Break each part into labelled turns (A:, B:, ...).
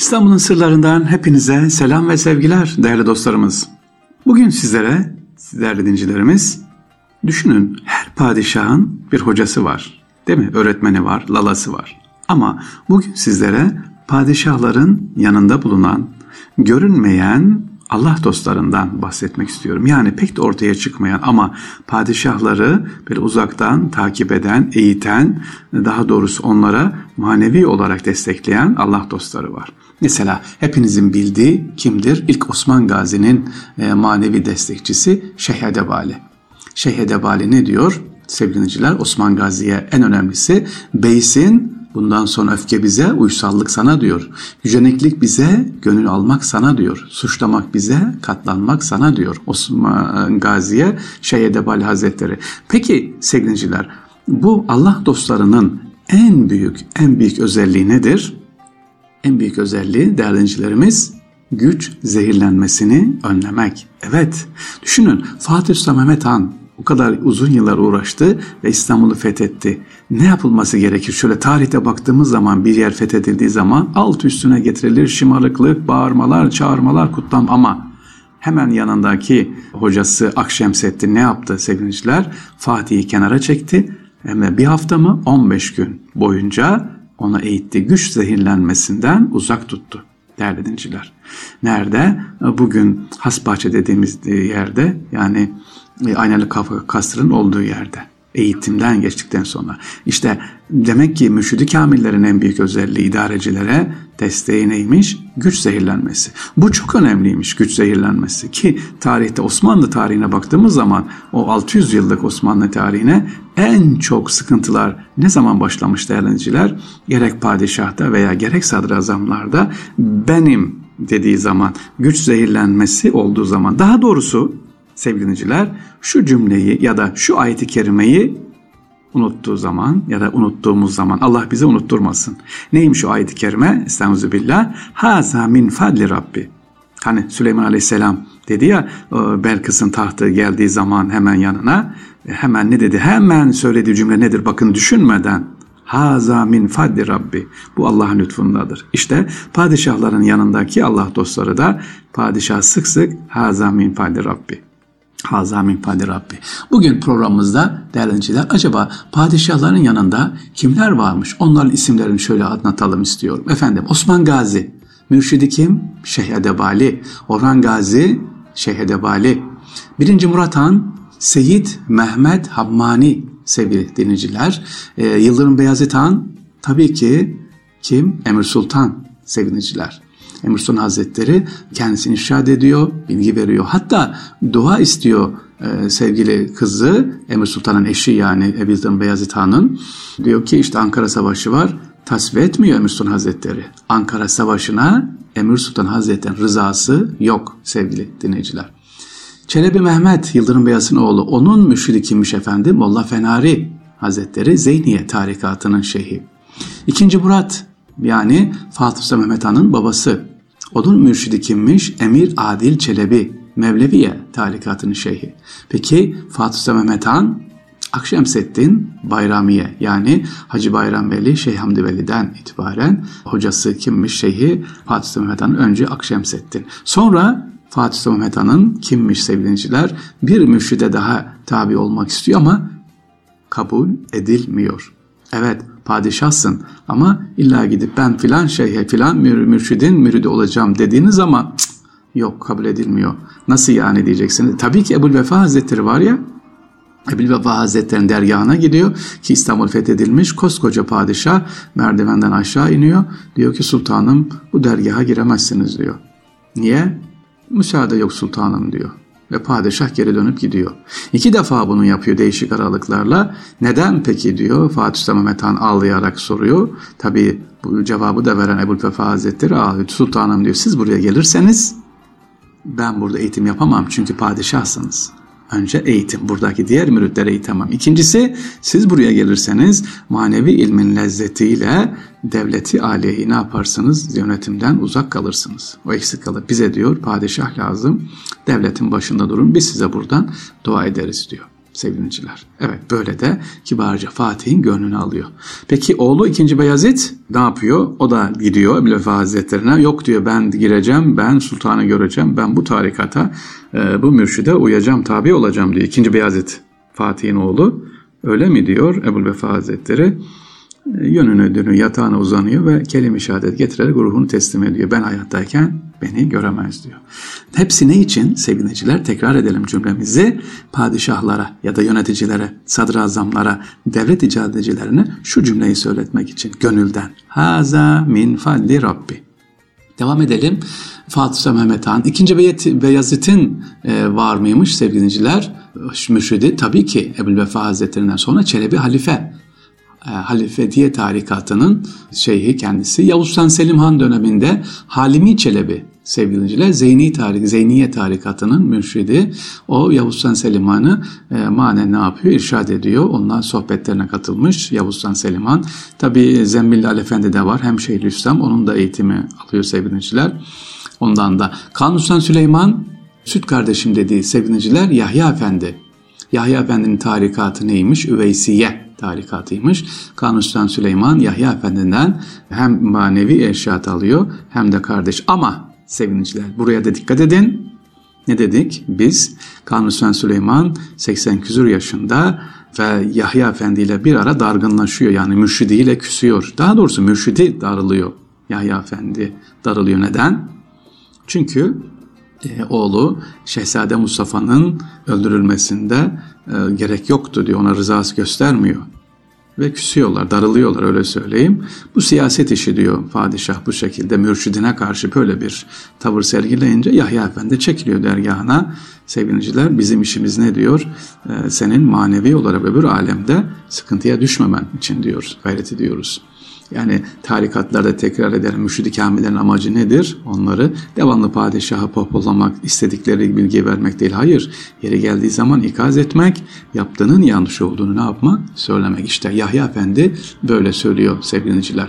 A: İstanbul'un sırlarından hepinize selam ve sevgiler değerli dostlarımız. Bugün sizlere, değerli dincilerimiz, düşünün her padişahın bir hocası var. Değil mi? Öğretmeni var, lalası var. Ama bugün sizlere padişahların yanında bulunan, görünmeyen Allah dostlarından bahsetmek istiyorum. Yani pek de ortaya çıkmayan ama padişahları bir uzaktan takip eden, eğiten, daha doğrusu onlara manevi olarak destekleyen Allah dostları var. Mesela hepinizin bildiği kimdir? İlk Osman Gazi'nin e, manevi destekçisi Şeyh Edebali. Şeyh Edebali ne diyor? Sevgiliciler Osman Gazi'ye en önemlisi Beysin bundan sonra öfke bize, uysallık sana diyor. Yüceniklik bize, gönül almak sana diyor. Suçlamak bize, katlanmak sana diyor. Osman Gazi'ye Şeyh Edebali Hazretleri. Peki sevgiliciler bu Allah dostlarının en büyük, en büyük özelliği nedir? en büyük özelliği değerlencilerimiz güç zehirlenmesini önlemek. Evet, düşünün Fatih Sultan Mehmet Han o kadar uzun yıllar uğraştı ve İstanbul'u fethetti. Ne yapılması gerekir? Şöyle tarihte baktığımız zaman bir yer fethedildiği zaman alt üstüne getirilir şımarıklık, bağırmalar, çağırmalar, kutlam ama hemen yanındaki hocası Akşemseddin ne yaptı sevgiliciler? Fatih'i kenara çekti. Hem de bir hafta mı 15 gün boyunca ona eğitti. Güç zehirlenmesinden uzak tuttu değerli dinciler. Nerede? Bugün Hasbahçe dediğimiz yerde yani Aynalı Kasr'ın olduğu yerde. Eğitimden geçtikten sonra. İşte demek ki müşidi kamillerin en büyük özelliği idarecilere desteği neymiş? Güç zehirlenmesi. Bu çok önemliymiş güç zehirlenmesi ki tarihte Osmanlı tarihine baktığımız zaman o 600 yıllık Osmanlı tarihine en çok sıkıntılar ne zaman başlamış değerleniciler? Gerek padişahta veya gerek sadrazamlarda benim dediği zaman güç zehirlenmesi olduğu zaman daha doğrusu sevgiliciler şu cümleyi ya da şu ayeti kerimeyi unuttuğu zaman ya da unuttuğumuz zaman Allah bize unutturmasın. Neymiş o ayet-i kerime? Estaizu billah. Haza min fadli Rabbi. Hani Süleyman Aleyhisselam dedi ya Belkıs'ın tahtı geldiği zaman hemen yanına e, hemen ne dedi? Hemen söylediği cümle nedir? Bakın düşünmeden Haza min fadli Rabbi. Bu Allah'ın lütfundadır. İşte padişahların yanındaki Allah dostları da padişah sık sık haza min fadli Rabbi. Haza min fadli Rabbi. Bugün programımızda değerli acaba padişahların yanında kimler varmış? Onların isimlerini şöyle anlatalım istiyorum. Efendim Osman Gazi, mürşidi kim? Şeyh Edebali. Orhan Gazi, Şeyh Edebali. Birinci Murat Han, Seyit Mehmet Hammani sevgili dinleyiciler. Ee, Yıldırım Beyazıt Han, tabii ki kim? Emir Sultan sevgiliciler. Emir Sultan Hazretleri kendisini irşad ediyor, bilgi veriyor. Hatta dua istiyor e, sevgili kızı Emir Sultan'ın eşi yani Ebu Beyazıt Han'ın. Diyor ki işte Ankara Savaşı var. Tasvip etmiyor Emir Sultan Hazretleri. Ankara Savaşı'na Emir Sultan Hazretleri'nin rızası yok sevgili dinleyiciler. Çelebi Mehmet Yıldırım Beyazıt'ın oğlu onun müşridi kimmiş efendim? Molla Fenari Hazretleri Zeyniye tarikatının şeyhi. İkinci Murat yani Fatih Sultan Mehmet Han'ın babası. Onun mürşidi kimmiş? Emir Adil Çelebi, Mevleviye tarikatının şeyhi. Peki Fatih Mehmet Han, Akşemseddin Bayramiye yani Hacı Bayram Veli Şeyh Hamdi Veli'den itibaren hocası kimmiş şeyhi Fatih Sultan Mehmet Han önce Akşemseddin. Sonra Fatih Sultan Mehmet Han'ın kimmiş sevgiliciler bir mürşide daha tabi olmak istiyor ama kabul edilmiyor. Evet padişahsın ama illa gidip ben filan şeyhe filan mürşidin müridi olacağım dediğiniz zaman yok kabul edilmiyor. Nasıl yani diyeceksiniz. Tabii ki Ebu'l Vefa Hazretleri var ya Ebu'l Vefa Hazretleri'nin dergahına gidiyor ki İstanbul fethedilmiş koskoca padişah merdivenden aşağı iniyor. Diyor ki sultanım bu dergaha giremezsiniz diyor. Niye? Müsaade yok sultanım diyor ve padişah geri dönüp gidiyor. İki defa bunu yapıyor değişik aralıklarla. Neden peki diyor Fatih Sultan Mehmet Han ağlayarak soruyor. Tabi bu cevabı da veren Ebu Vefa Hazretleri ağlıyor. Sultanım diyor siz buraya gelirseniz ben burada eğitim yapamam çünkü padişahsınız. Önce eğitim. Buradaki diğer müritlere eğitemem. İkincisi siz buraya gelirseniz manevi ilmin lezzetiyle devleti aliyeyi ne yaparsınız? Yönetimden uzak kalırsınız. O eksik kalır. Bize diyor padişah lazım. Devletin başında durun. Biz size buradan dua ederiz diyor. Sevgiliciler. Evet böyle de kibarca Fatih'in gönlünü alıyor. Peki oğlu 2. Beyazıt ne yapıyor? O da gidiyor Ebu Vefa Hazretlerine. Yok diyor ben gireceğim, ben sultanı göreceğim, ben bu tarikata, e, bu mürşide uyacağım, tabi olacağım diyor. 2. Beyazıt Fatih'in oğlu. Öyle mi diyor Ebu Vefa Hazretleri? E, yönünü dönüyor, yatağına uzanıyor ve kelime-i şehadet getirerek ruhunu teslim ediyor. Ben hayattayken beni göremez diyor. Hepsi ne için? Sevgiliciler tekrar edelim cümlemizi. Padişahlara ya da yöneticilere, sadrazamlara, devlet icadecilerine şu cümleyi söyletmek için gönülden. Haza min falli Rabbi. Devam edelim. Fatih Sultan Mehmet Han. İkinci Beyazıt'ın e, var mıymış sevgiliciler? Mürşidi tabii ki Ebu Vefa Hazretlerinden sonra Çelebi Halife e, Halifediye tarikatının şeyhi kendisi. Yavuz Sultan Selim Han döneminde Halimi Çelebi sevgiliciler Zeyni tarik, Zeyniye tarikatının mürşidi. O Yavuz Sultan Selim Han'ı e, manen ne yapıyor? İrşad ediyor. Ondan sohbetlerine katılmış Yavuz Sultan Selim Han. Tabi Zembilli Ali Efendi de var. Hem Şeyhülislam onun da eğitimi alıyor sevgiliciler. Ondan da Sultan Süleyman süt kardeşim dediği sevgiliciler Yahya Efendi. Yahya Efendi'nin tarikatı neymiş? Üveysiye tarikatıymış. Kanuni Süleyman Yahya Efendi'nden hem manevi eşyat alıyor hem de kardeş. Ama sevgiliciler buraya da dikkat edin. Ne dedik? Biz Kanuni Süleyman 80 küsur yaşında ve Yahya Efendi ile bir ara dargınlaşıyor. Yani mürşidiyle küsüyor. Daha doğrusu mürşidi darılıyor. Yahya Efendi darılıyor. Neden? Çünkü e, oğlu Şehzade Mustafa'nın öldürülmesinde e, gerek yoktu diyor. Ona rızası göstermiyor. Ve küsüyorlar, darılıyorlar öyle söyleyeyim. Bu siyaset işi diyor padişah bu şekilde mürşidine karşı böyle bir tavır sergileyince Yahya Efendi çekiliyor dergahına. Sevgiliciler bizim işimiz ne diyor? E, senin manevi olarak öbür alemde sıkıntıya düşmemen için diyoruz, gayret ediyoruz. Yani tarikatlarda tekrar ederim müşid-i kamillerin amacı nedir? Onları devamlı padişaha pohpollamak, istedikleri bilgi vermek değil. Hayır, yeri geldiği zaman ikaz etmek, yaptığının yanlış olduğunu ne yapmak? Söylemek. İşte Yahya Efendi böyle söylüyor sevgiliciler.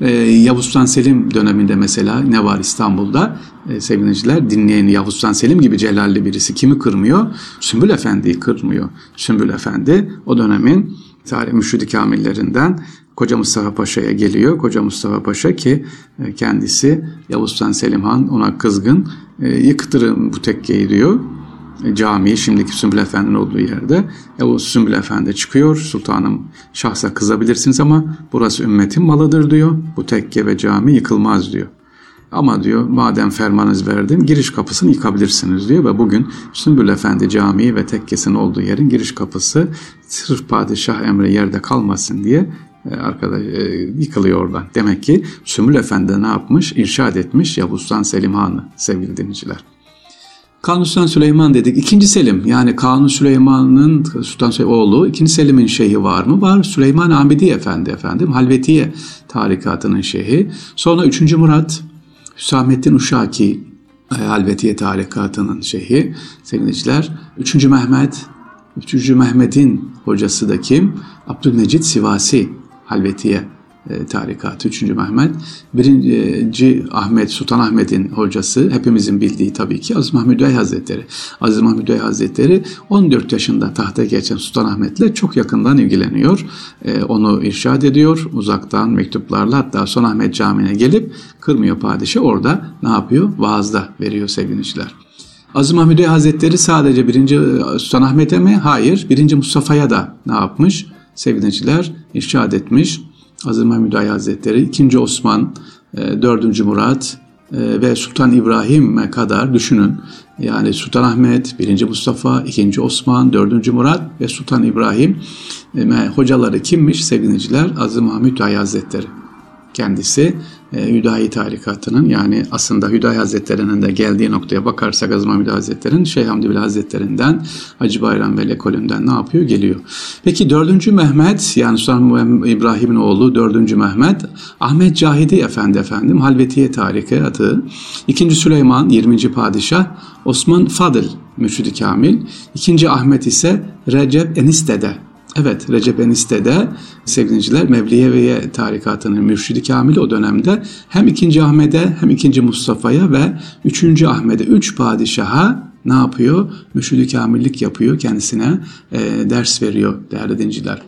A: Ee, Yavuz Sultan Selim döneminde mesela ne var İstanbul'da? Ee, sevgiliciler dinleyen Yavuz Sultan Selim gibi celalli birisi kimi kırmıyor? Sümbül Efendi'yi kırmıyor. Sümbül Efendi o dönemin tarih müşid-i kamillerinden Koca Mustafa Paşa'ya geliyor. Koca Mustafa Paşa ki e, kendisi Yavuz Sultan Selim Han ona kızgın e, yıktırın bu tekkeyi diyor. E, camiyi şimdiki Sümbül Efendi'nin olduğu yerde. Yavuz Sümbül Efendi çıkıyor. Sultanım şahsa kızabilirsiniz ama burası ümmetin malıdır diyor. Bu tekke ve cami yıkılmaz diyor. Ama diyor madem fermanınız verdim giriş kapısını yıkabilirsiniz diyor ve bugün Sümbül Efendi Camii ve tekkesinin olduğu yerin giriş kapısı sırf padişah emri yerde kalmasın diye arkadaş e, yıkılıyor oradan. Demek ki Sümbül Efendi ne yapmış? İrşad etmiş Yavuz Sultan Selim Han'ı sevgili dinleyiciler. Kanuni Sultan Süleyman dedik. İkinci Selim yani Kanuni Süleyman'ın Sultan Selim oğlu ikinci Selim'in şeyhi var mı? Var. Süleyman Hamidi Efendi efendim. Halvetiye tarikatının şeyhi. Sonra üçüncü Murat Hüsamettin Uşaki e, Halvetiye tarikatının şeyhi. Sevgiliciler. Üçüncü Mehmet Üçüncü Mehmet'in hocası da kim? Abdülmecit Sivasi Halvetiye e, tarikatı 3. Mehmet. Birinci Ahmet, Sultan Ahmet'in hocası hepimizin bildiği tabii ki Aziz Mahmud Bey Hazretleri. Aziz Mahmud Bey Hazretleri 14 yaşında tahta geçen Sultan Ahmet'le çok yakından ilgileniyor. E, onu irşad ediyor uzaktan mektuplarla hatta Sultan Ahmet Camii'ne gelip kırmıyor padişah orada ne yapıyor? Vaazda veriyor sevgiliciler. Aziz Mahmud Hazretleri sadece birinci Sultan Ahmet'e mi? Hayır. Birinci Mustafa'ya da ne yapmış? Sevgiliciler irşad etmiş. Aziz Mahmud Hazretleri, ikinci Osman, e, dördüncü Murat e, ve Sultan İbrahim'e kadar düşünün. Yani Sultan Ahmet, birinci Mustafa, ikinci Osman, dördüncü Murat ve Sultan İbrahim e, hocaları kimmiş sevgiliciler? Aziz Mahmud Hazretleri kendisi e, Hüdayi tarikatının yani aslında Hüdayi Hazretleri'nin de geldiği noktaya bakarsak Azim Hamid Hazretleri'nin Şeyh Hamdi Bey Hazretleri'nden Hacı Bayram Veli Kolünden ne yapıyor? Geliyor. Peki 4. Mehmet yani Sultan İbrahim'in oğlu 4. Mehmet Ahmet Cahidi Efendi efendim Halvetiye tarikatı 2. Süleyman 20. Padişah Osman Fadıl Mürşid-i Kamil 2. Ahmet ise Recep Eniste'de Evet Recep Eniste'de sevgiliciler Mevliyeviye tarikatının mürşidi kamili o dönemde hem 2. Ahmet'e hem 2. Mustafa'ya ve 3. Ahmet'e 3 padişaha ne yapıyor? Müşid-i kamillik yapıyor kendisine e, ders veriyor değerli dinciler.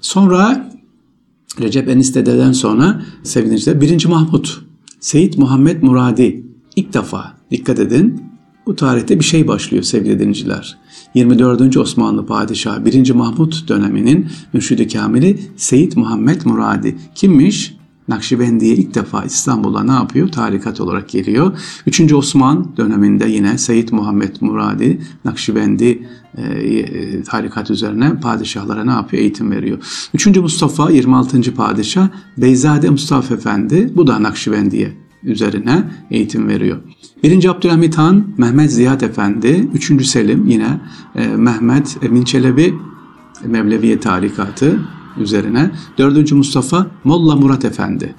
A: Sonra Recep Enistede'den sonra sevgili dinciler 1. Mahmut Seyit Muhammed Muradi ilk defa dikkat edin bu tarihte bir şey başlıyor sevgili dinciler. 24. Osmanlı Padişahı 1. Mahmut döneminin mürşidi kamili Seyit Muhammed Muradi. Kimmiş? Nakşibendiye ilk defa İstanbul'a ne yapıyor? Tarikat olarak geliyor. 3. Osman döneminde yine Seyit Muhammed Muradi Nakşibendi e, e, tarikat üzerine padişahlara ne yapıyor? Eğitim veriyor. 3. Mustafa 26. padişah Beyzade Mustafa Efendi bu da Nakşibendiye üzerine eğitim veriyor. 1. Abdülhamit Han, Mehmet Ziyad Efendi, 3. Selim yine e, Mehmet Emin Çelebi Mevleviye tarikatı üzerine. 4. Mustafa Molla Murat Efendi.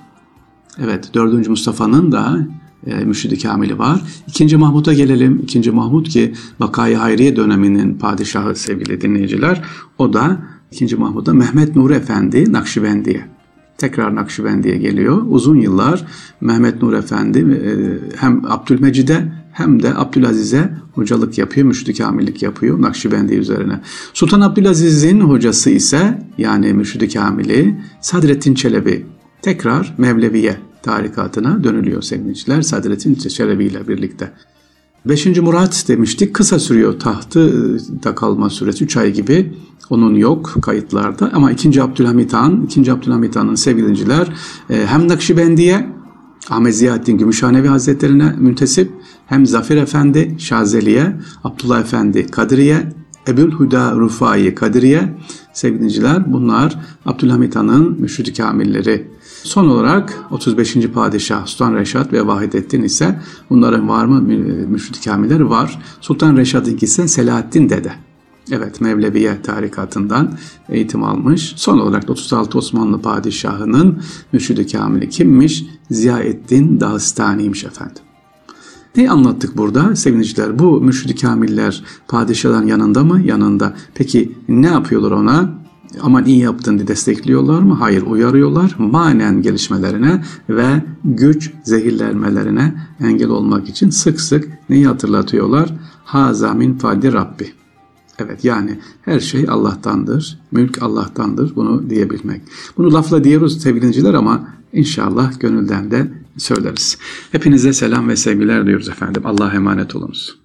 A: Evet 4. Mustafa'nın da e, mürşidi kamili var. İkinci Mahmut'a gelelim. İkinci Mahmut ki Vakayı Hayriye döneminin padişahı sevgili dinleyiciler. O da İkinci Mahmut'a Mehmet Nur Efendi Nakşibendiye tekrar Nakşibendi'ye geliyor. Uzun yıllar Mehmet Nur Efendi e, hem Abdülmecid'e hem de Abdülaziz'e hocalık yapıyor, kamillik yapıyor Nakşibendi üzerine. Sultan Abdülaziz'in hocası ise yani müşrik kamili Sadrettin Çelebi tekrar Mevleviye tarikatına dönülüyor sevgiliciler Sadrettin Çelebi ile birlikte. Beşinci Murat demiştik kısa sürüyor tahtı da kalma süresi 3 ay gibi onun yok kayıtlarda ama 2. Abdülhamit Han, 2. Abdülhamit Han'ın sevgilinciler e, hem Nakşibendiye Ahmet Ziyaettin Gümüşhanevi Hazretlerine müntesip hem Zafer Efendi Şazeli'ye, Abdullah Efendi Kadriye, Ebul Huda Rufai Kadriye sevgiliciler bunlar Abdülhamit Han'ın müşrid kamilleri. Son olarak 35. Padişah Sultan Reşat ve Vahidettin ise bunların var mı müşrid kamilleri var. Sultan Reşat'ın ise Selahaddin Dede. Evet Mevleviye tarikatından eğitim almış. Son olarak da 36 Osmanlı padişahının mürşidi kamili kimmiş? Ziyaettin Dağıstani'ymiş efendim. Ne anlattık burada sevgiliciler? Bu mürşidi kamiller padişahların yanında mı? Yanında. Peki ne yapıyorlar ona? Aman iyi yaptın diye destekliyorlar mı? Hayır uyarıyorlar. Manen gelişmelerine ve güç zehirlenmelerine engel olmak için sık sık neyi hatırlatıyorlar? Haza min fadi Rabbi. Evet yani her şey Allah'tandır, mülk Allah'tandır bunu diyebilmek. Bunu lafla diyoruz sevgiliciler ama inşallah gönülden de söyleriz. Hepinize selam ve sevgiler diyoruz efendim. Allah'a emanet olunuz.